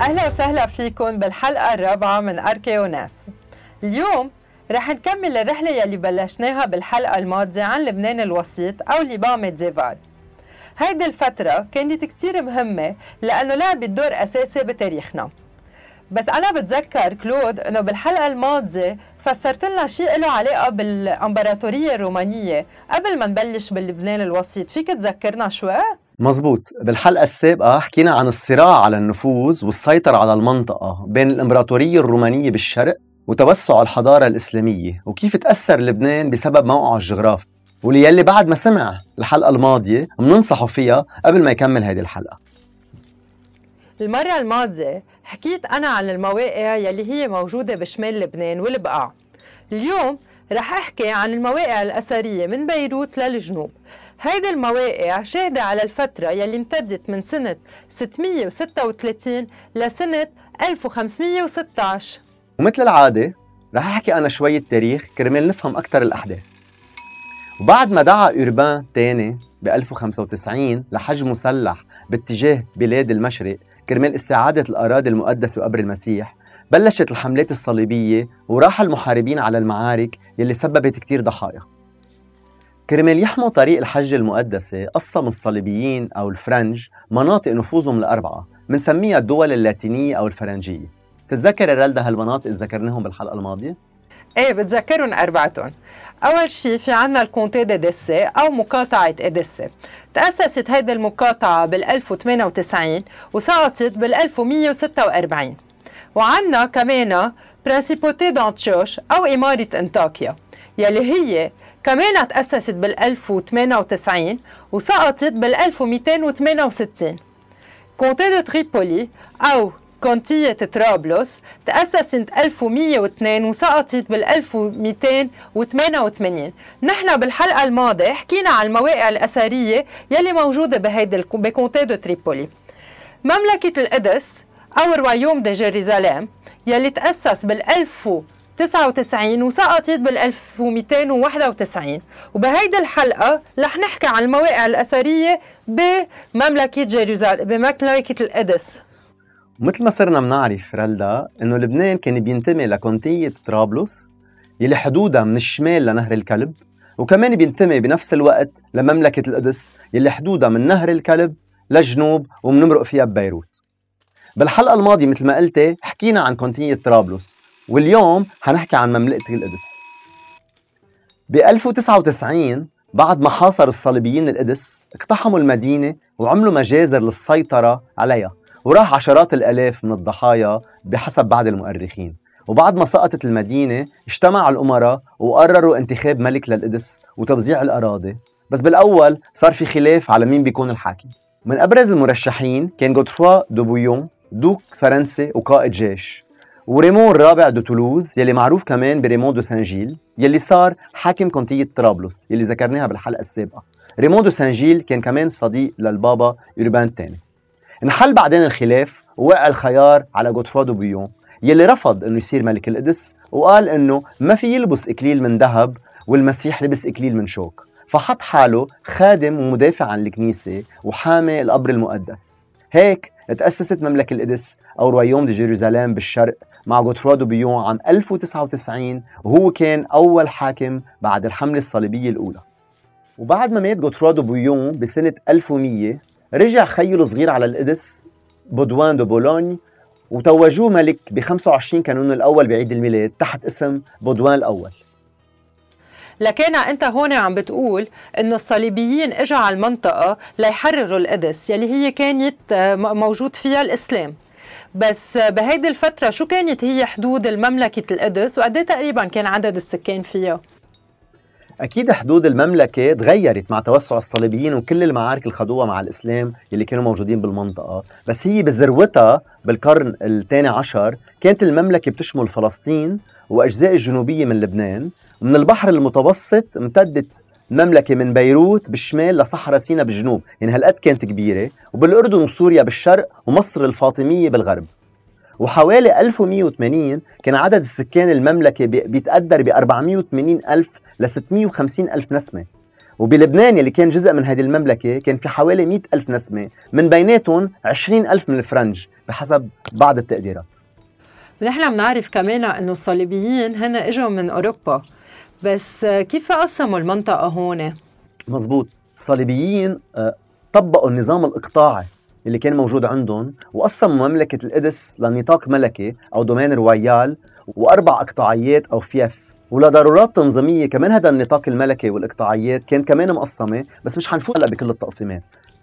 أهلا وسهلا فيكم بالحلقة الرابعة من أركيوناس اليوم رح نكمل الرحلة يلي بلشناها بالحلقة الماضية عن لبنان الوسيط أو Liban médiéval هيدي الفترة كانت كتير مهمة لأنه لعبت دور أساسي بتاريخنا. بس أنا بتذكر كلود إنه بالحلقة الماضية فسرت لنا شيء له علاقة بالإمبراطورية الرومانية. قبل ما نبلش باللبنان الوسيط فيك تذكرنا شوي؟ مزبوط بالحلقة السابقة حكينا عن الصراع على النفوذ والسيطرة على المنطقة بين الإمبراطورية الرومانية بالشرق وتوسع الحضارة الإسلامية وكيف تأثر لبنان بسبب موقعه الجغرافي. واللي بعد ما سمع الحلقة الماضية بننصحه فيها قبل ما يكمل هذه الحلقة. المرة الماضية حكيت أنا عن المواقع يلي هي موجودة بشمال لبنان والبقاع. اليوم رح أحكي عن المواقع الأثرية من بيروت للجنوب. هيدي المواقع شاهدة على الفترة يلي امتدت من سنة 636 لسنة 1516 ومثل العادة رح أحكي أنا شوية تاريخ كرمال نفهم أكثر الأحداث. وبعد ما دعا أوربان الثاني ب 1095 لحج مسلح باتجاه بلاد المشرق كرمال استعادة الأراضي المقدسة وقبر المسيح بلشت الحملات الصليبية وراح المحاربين على المعارك يلي سببت كتير ضحايا. كرمال يحموا طريق الحج المقدسة قسم الصليبيين أو الفرنج مناطق نفوذهم الأربعة منسميها الدول اللاتينية أو الفرنجية. تتذكر رالدا هالمناطق اللي ذكرناهم بالحلقة الماضية؟ إيه بتذكرهم أربعتهم. أول شيء في عنا ال comté d'Édesse أو مقاطعة إديسي. تأسست هيدي المقاطعة بال 1098 وسقطت بال 1146 وعنا كمان principauté d'Antioche أو إمارة أنطاكيا يلي هي كمان تأسست بال 1098 وسقطت بال 1268 comté de Tripoli أو كونتية طرابلس تأسس سنة 1102 وسقطت بال 1288 نحن بالحلقة الماضية حكينا عن المواقع الأثرية يلي موجودة بهيدي ب comté de Tripoli مملكة القدس أو ال royaume de Jérusalem يلي تأسس بال 1099 وسقطت بال 1291 وبهيدي الحلقة رح نحكي عن المواقع الأثرية بمملكة جيروزاليم بمملكة القدس. ومثل ما صرنا بنعرف رلدا إنه لبنان كان بينتمي لكونتية طرابلس يلي حدودها من الشمال لنهر الكلب وكمان بينتمي بنفس الوقت لمملكة القدس يلي حدودها من نهر الكلب للجنوب ومنمرق فيها ببيروت. بالحلقة الماضية مثل ما قلتي حكينا عن كونتية طرابلس. واليوم حنحكي عن مملكة القدس. ب 1099 بعد ما حاصر الصليبيين القدس اقتحموا المدينة وعملوا مجازر للسيطرة عليها وراح عشرات الآلاف من الضحايا بحسب بعض المؤرخين. وبعد ما سقطت المدينة اجتمع الأمراء وقرروا انتخاب ملك للقدس وتوزيع الأراضي. بس بالأول صار في خلاف على مين بيكون الحاكم. من أبرز المرشحين كان غودفروا دو بويون duc فرنسي وقائد جيش. وريمون الرابع دو تولوز يلي معروف كمان بريمون دو سانجيل يلي صار حاكم كونتية طرابلس يلي ذكرناها بالحلقة السابقة. ريمون دو سانجيل كان كمان صديق للبابا يوربان الثاني. انحل بعدين الخلاف ووقع الخيار على غودفروا دو بويون يلي رفض إنه يصير ملك القدس وقال إنه ما في يلبس إكليل من ذهب والمسيح لبس إكليل من شوك. فحط حاله خادم ومدافع عن الكنيسة وحامي القبر المقدس. هيك تأسست مملكة القدس أو royaume de Jérusalem بالشرق مع غودفروا دو بويون عام 1099 وهو كان أول حاكم بعد الحملة الصليبية الأولى. وبعد ما مات غودفروا دو بويون بسنة 1100 رجع خيه الصغير على القدس بودوان دو بولوني وتوجوه ملك ب 25 كانون الأول بعيد الميلاد تحت اسم بودوان الأول. لكن أنت هون عم بتقول إنه الصليبيين اجوا على المنطقة ليحرروا القدس يلي هي كانت آه، موجود فيها الإسلام. بس بهيدي الفترة شو كانت هي حدود المملكة القدس؟ وقد إيه تقريبا كان عدد السكان فيها؟ أكيد حدود المملكة تغيرت مع توسع الصليبيين وكل المعارك اللي خدوها مع الإسلام اللي كانوا موجودين بالمنطقة. بس هي بذروتها بالقرن الثاني عشر كانت المملكة بتشمل فلسطين وأجزاء الجنوبية من لبنان. ومن البحر المتوسط امتدت المملكة من بيروت بالشمال لصحراء سينا بالجنوب يعني هالقد كانت كبيرة وبالأردن وسوريا بالشرق ومصر الفاطمية بالغرب. وحوالي 1180 كان عدد السكان المملكة بيتقدر ب 480 ألف ل 650 ألف نسمة. وبلبنان اللي كان جزء من هذه المملكة كان في حوالي 100 ألف نسمة من بيناتهم 20 ألف من الفرنج بحسب بعض التقديرات. نحن بنعرف كمان إنه الصليبيين هن إجوا من أوروبا. بس كيف قسموا المنطقة هون؟ مزبوط. الصليبيين آه، طبقوا النظام الإقطاعي اللي كان موجود عندهم وقسموا مملكة القدس لنطاق ملكي أو domaine royal وأربع إقطاعيات أو fiefs ولضرورات تنظيمية كمان هذا النطاق الملكي والإقطاعيات كان كمان مقسمة بس مش حنفوت هلا بكل التقسيمات.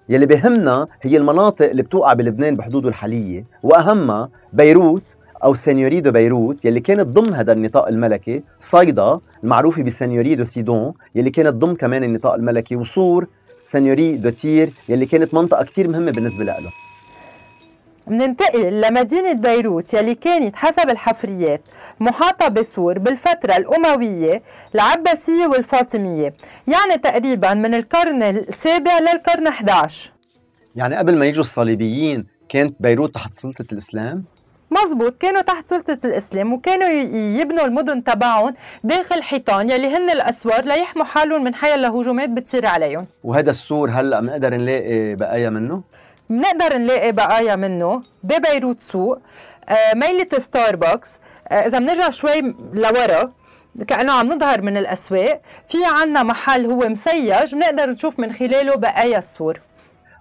يلي بهمنا هي المناطق اللي بتوقع بلبنان بحدوده الحالية وأهمها بيروت أو seigneurie de Beyrouth يلي كانت ضمن هذا النطاق الملكي صيدا المعروفة ب seigneurie de Sidon يلي كانت ضمن كمان النطاق الملكي وصور seigneurie de Tyr يلي كانت منطقة كتير مهمة بالنسبة له مننتقل لمدينة بيروت يلي كانت حسب الحفريات محاطة بسور بالفترة الأموية العباسية والفاطمية يعني تقريبا من القرن السابع للقرن 11 يعني قبل ما يجوا الصليبيين كانت بيروت تحت سلطة الإسلام؟ مزبوط كانوا تحت سلطة الإسلام وكانوا يبنوا المدن تبعهم داخل حيطان يلي هن الأسوار ليحموا حالهم من حيا الهجومات بتصير عليهم. وهذا السور هلأ بنقدر نلاقي بقايا منه؟ بنقدر نلاقي بقايا منه ببيروت سوق آه ميلة ستاربكس آه إذا بنرجع شوي لورا كأنه عم نظهر من الأسواق في عنا محل هو مسيج بنقدر نشوف من خلاله بقايا السور.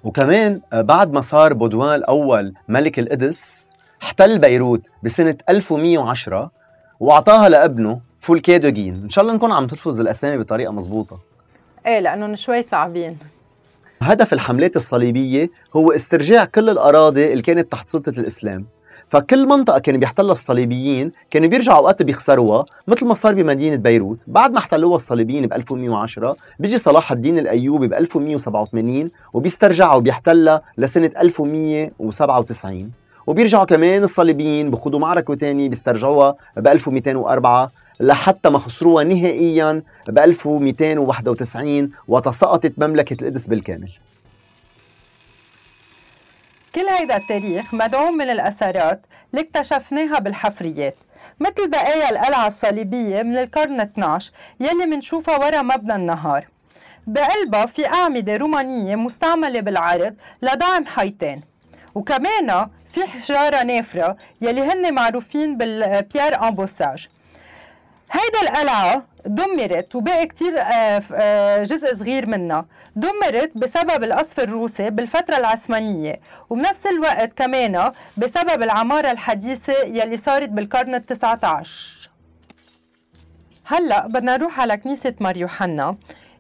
وكمان آه، بعد ما صار بودوان الأول ملك القدس احتل بيروت بسنة 1110 وأعطاها لابنه فولكيدوغين إن شاء الله نكون عم تلفظ الأسامي بطريقة مضبوطة إيه لأنهم شوي صعبين. هدف الحملات الصليبية هو استرجاع كل الأراضي اللي كانت تحت سلطة الإسلام. فكل منطقة كانوا بيحتلها الصليبيين كانوا بيرجعوا وقت بيخسروها مثل ما صار بمدينة بيروت. بعد ما احتلوها الصليبيين ب 1110 بيجي صلاح الدين الأيوبي ب 1187 وبيسترجعها وبيحتلها لسنة 1197 وبيرجعوا كمان الصليبيين بخوضوا معركة تانية بيسترجعوها ب 1204 لحتى ما خسروها نهائيا ب 1291 وتساقطت مملكة القدس بالكامل. كل هيدا التاريخ مدعوم من الأثارات اللي اكتشفناها بالحفريات مثل بقايا القلعة الصليبية من القرن 12 يلي منشوفها ورا مبنى النهار. بقلبها في أعمدة رومانية مستعملة بالعرض لدعم حيطان وكمان في حجارة نافرة يلي هن معروفين بالبيير امبوساج. هيدا القلعة دمرت وباقي كتير آه، آه، جزء صغير منها دمرت بسبب القصف الروسي بالفترة العثمانية وبنفس الوقت كمان بسبب العمارة الحديثة يلي صارت بالقرن التسعة عشر هلأ بدنا نروح على كنيسة مار يوحنا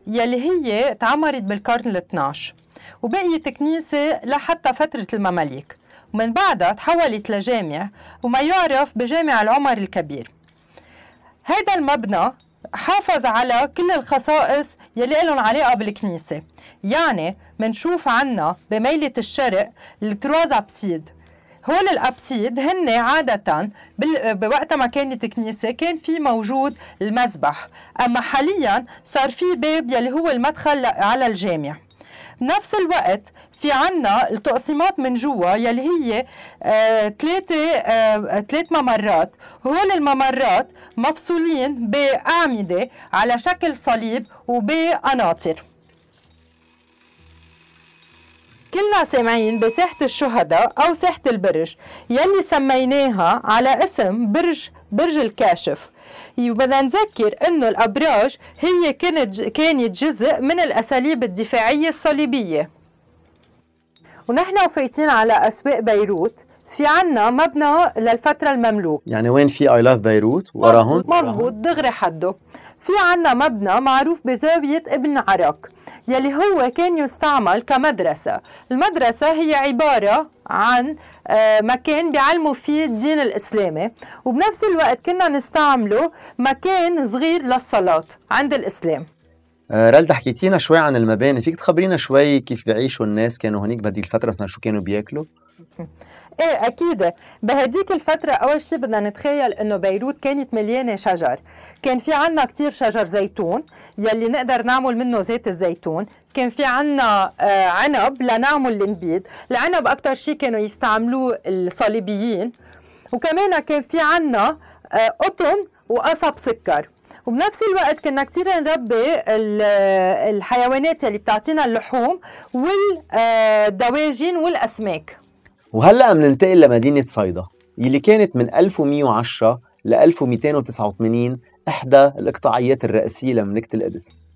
يلي هي تعمرت بالقرن ال 12 وبقيت كنيسة لحتى فترة المماليك. ومن بعدها تحولت لجامع وما يعرف بجامع العمر الكبير. هيدا المبنى حافظ على كل الخصائص يلي لهم علاقة بالكنيسة. يعني منشوف عنا بميلة الشرق التروز أبسيد. هول الأبسيد هن عادة بوقت ما كانت كنيسة كان في موجود المذبح. أما حاليا صار في باب يلي هو المدخل على الجامع. بنفس الوقت في عنا التقسيمات من جوا يلي هي ثلاثة آه ثلاث آه ممرات. هول الممرات مفصولين بأعمدة على شكل صليب وبقناطر كلنا سامعين بساحة الشهداء أو ساحة البرج يلي سميناها على اسم برج برج الكاشف. وبدنا نذكر إنه الأبراج هي كانت كانت جزء من الأساليب الدفاعية الصليبية. ونحن وفايتين على أسواق بيروت في عنا مبنى للفترة المملوك. يعني وين في اي لاف بيروت وراهم مزبوط دغري حده. في عنا مبنى معروف بزاوية ابن عرق يلي هو كان يستعمل كمدرسة. المدرسة هي عبارة عن آه، مكان بيعلموا فيه الدين الإسلامي وبنفس الوقت كنا نستعمله مكان صغير للصلاة عند الإسلام. آه، رلدا حكيتينا شوي عن المباني. فيك تخبرينا شوي كيف بيعيشوا الناس؟ كانوا هنيك بهديك الفترة مثلا شو كانوا بياكلوا؟ إيه أكيد. بهديك الفترة أول شيء بدنا نتخيل إنه بيروت كانت مليانة شجر. كان في عنا كتير شجر زيتون يلي نقدر نعمل منه زيت الزيتون. كان في عنا آه عنب لنعمل النبيد العنب أكتر شيء كانوا يستعملوه الصليبيين. وكمان كان في عنا آه قطن وقصب سكر. وبنفس الوقت كنا كثير نربي الحيوانات يلي بتعطينا اللحوم والدواجن والأسماك. وهلأ مننتقل لمدينة صيدا يلي كانت من 1110 ل 1289 إحدى الإقطاعيات الرئيسية لمملكة القدس.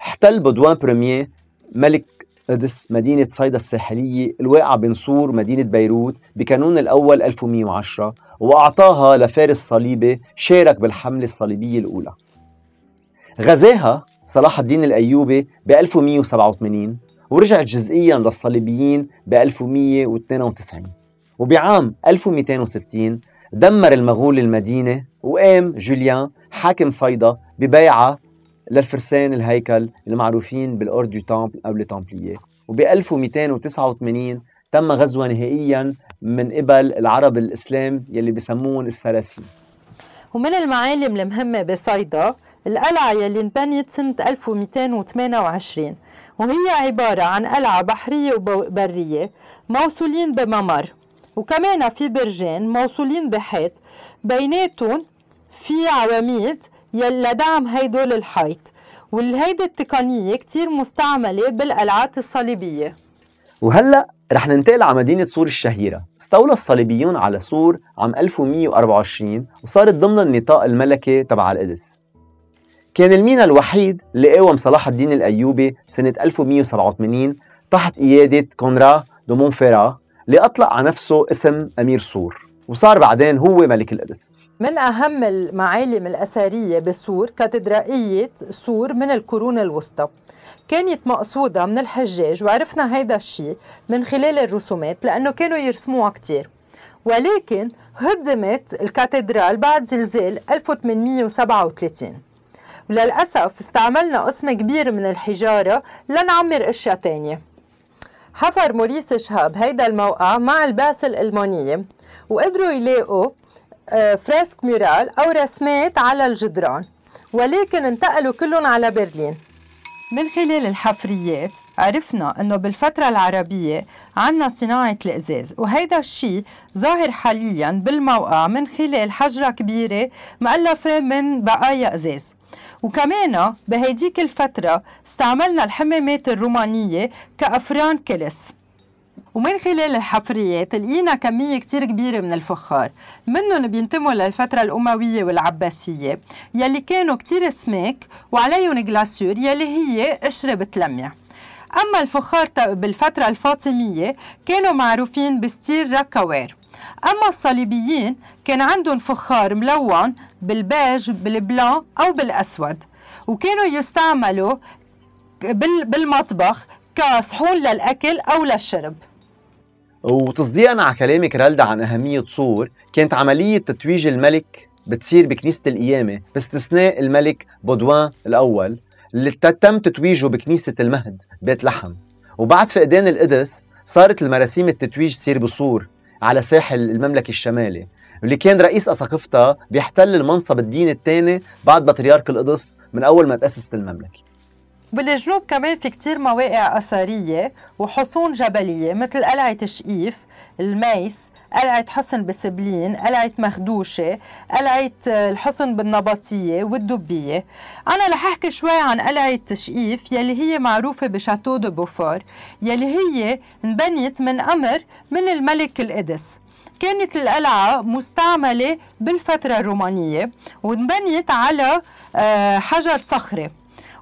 احتل بودوان premier ملك قدس مدينة صيدا الساحلية الواقعة بين سور مدينة بيروت بكانون الأول 1110 وأعطاها لفارس صليبي شارك بالحملة الصليبية الأولى. غزاها صلاح الدين الأيوبي ب 1187 ورجعت جزئيا للصليبيين ب 1192 وبعام 1260 دمر المغول المدينة وقام جوليان حاكم صيدا ببيعة للفرسان الهيكل المعروفين ب l'ordre du Temple أو les وب 1289 تم غزوها نهائيا من قبل العرب الإسلام يلي بسمون ال Sarrasins ومن المعالم المهمة بصيدا القلعة يلي انبنت سنة 1228 وهي عبارة عن قلعة بحرية وبرية موصولين بممر وكمان في برجين موصولين بحيط بيناتهم في عواميد لدعم هيدول الحيط والهيدي التقنية كتير مستعملة بالقلعات الصليبية. وهلأ رح ننتقل على مدينة سور الشهيرة. استولى الصليبيون على سور عام 1124 وصارت ضمن النطاق الملكي تبع القدس. كان المينا الوحيد اللي قاوم صلاح الدين الأيوبي سنة 1187 تحت قيادة كونرا دو مونفيرا اللي أطلق على نفسه اسم أمير سور وصار بعدين هو ملك القدس. من أهم المعالم الأثرية بسور كاتدرائية سور من القرون الوسطى. كانت مقصودة من الحجاج وعرفنا هيدا الشيء من خلال الرسومات لأنه كانوا يرسموها كتير. ولكن هدمت ال cathédrale بعد زلزال 1837 وللأسف استعملنا قسم كبير من الحجارة لنعمر أشياء تانية. حفر موريس شهاب هيدا الموقع مع البعثة الألمانية وقدروا يلاقوا آه، fresques murales أو رسمات على الجدران ولكن انتقلوا كلهم على برلين. من خلال الحفريات عرفنا إنه بالفترة العربية عنا صناعة الإزاز وهيدا الشيء ظاهر حاليا بالموقع من خلال حجرة كبيرة مؤلفة من بقايا إزاز. وكمان بهيديك الفترة استعملنا الحمامات الرومانية كأفران كلس. ومن خلال الحفريات لقينا كمية كتير كبيرة من الفخار منهم بينتموا للفترة الأموية والعباسية يلي كانوا كتير سماك وعليهم جلاسور يلي هي قشرة بتلمع. أما الفخار بالفترة الفاطمية كانوا معروفين بستير ركوير أما الصليبيين كان عندهم فخار ملون بالبيج بالبلان أو بالأسود. وكانوا يستعملوا بالمطبخ كصحون للأكل أو للشرب. وتصديقا على كلامك رالدا عن أهمية صور كانت عملية تتويج الملك بتصير بكنيسة القيامة باستثناء الملك بودوان الأول. اللي تم تتويجه بكنيسة المهد بيت لحم. وبعد فقدان القدس صارت المراسيم التتويج تصير بصور على ساحل المملكة الشمالي. واللي كان رئيس أساقفتا بيحتل المنصب الديني الثاني بعد بطريرك القدس من أول ما تأسست المملكة. بالجنوب كمان في كتير مواقع أثرية وحصون جبلية مثل قلعة شقيف الميس قلعة حصن بسبلين قلعة مخدوشة قلعة الحصن بالنبطية والدبية. أنا رح أحكي شوي عن قلعة شقيف يلي هي معروفة ب Château de Beaufort يلي هي انبنت من أمر من الملك القدس. كانت القلعة مستعملة بالفترة الرومانية وانبنيت على آه، حجر صخري.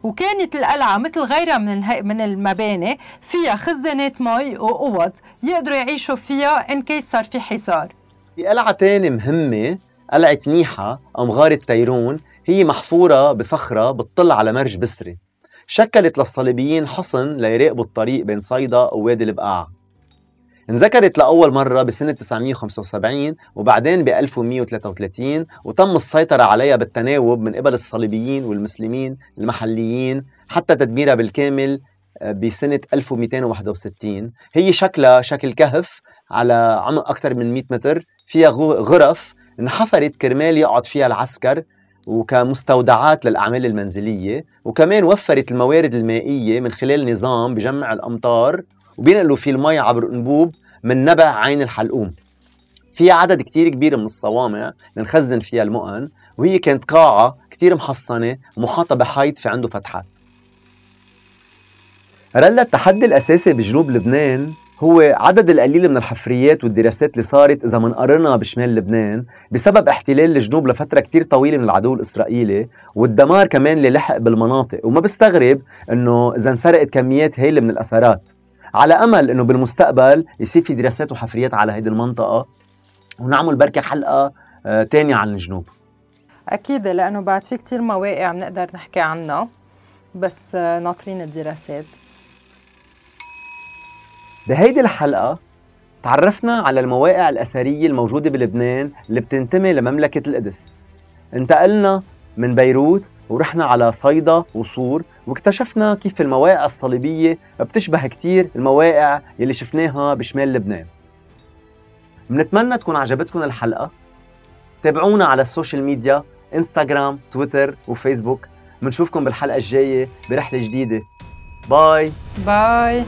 وكانت القلعة مثل غيرها من من المباني فيها خزانات مي وأوض يقدروا يعيشوا فيها in case صار في حصار. في قلعة تانية مهمة قلعة نيحة أو مغارة تيرون هي محفورة بصخرة بتطل على مرج بسري. شكلت للصليبيين حصن ليراقبوا الطريق بين صيدا ووادي البقاع. انذكرت لأول مرة بسنة 975 وبعدين ب 1133 وتم السيطرة عليها بالتناوب من قبل الصليبيين والمسلمين المحليين حتى تدميرها بالكامل آه، بسنة 1261 هي شكلها شكل كهف على عمق أكثر من 100 متر فيها غرف انحفرت كرمال يقعد فيها العسكر وكمستودعات للأعمال المنزلية وكمان وفرت الموارد المائية من خلال نظام بجمع الأمطار وبينقلوا فيه المي عبر انبوب من نبع عين الحلقوم. في عدد كتير كبير من الصوامع لنخزن فيها المؤن وهي كانت قاعة كتير محصنة ومحاطة بحيط في عنده فتحات. رلا التحدي الأساسي بجنوب لبنان هو عدد القليل من الحفريات والدراسات اللي صارت إذا منقارنها بشمال لبنان بسبب احتلال الجنوب لفترة كتير طويلة من العدو الإسرائيلي والدمار كمان اللي لحق بالمناطق وما بستغرب إنه إذا انسرقت كميات هائلة من الأثارات. على أمل إنه بالمستقبل يصير في دراسات وحفريات على هيدي المنطقة ونعمل بركة حلقة آه، تانية عن الجنوب. أكيد لأنه بعد في كتير مواقع بنقدر نحكي عنها بس آه، ناطرين الدراسات. بهيدي الحلقة تعرفنا على المواقع الأثرية الموجودة بلبنان اللي بتنتمي لمملكة القدس. انتقلنا من بيروت ورحنا على صيدا وصور واكتشفنا كيف المواقع الصليبية بتشبه كتير المواقع يلي شفناها بشمال لبنان. بنتمنى تكون عجبتكم الحلقة. تابعونا على ال social media انستغرام تويتر وفيسبوك بنشوفكم بالحلقة الجاية برحلة جديدة. bye bye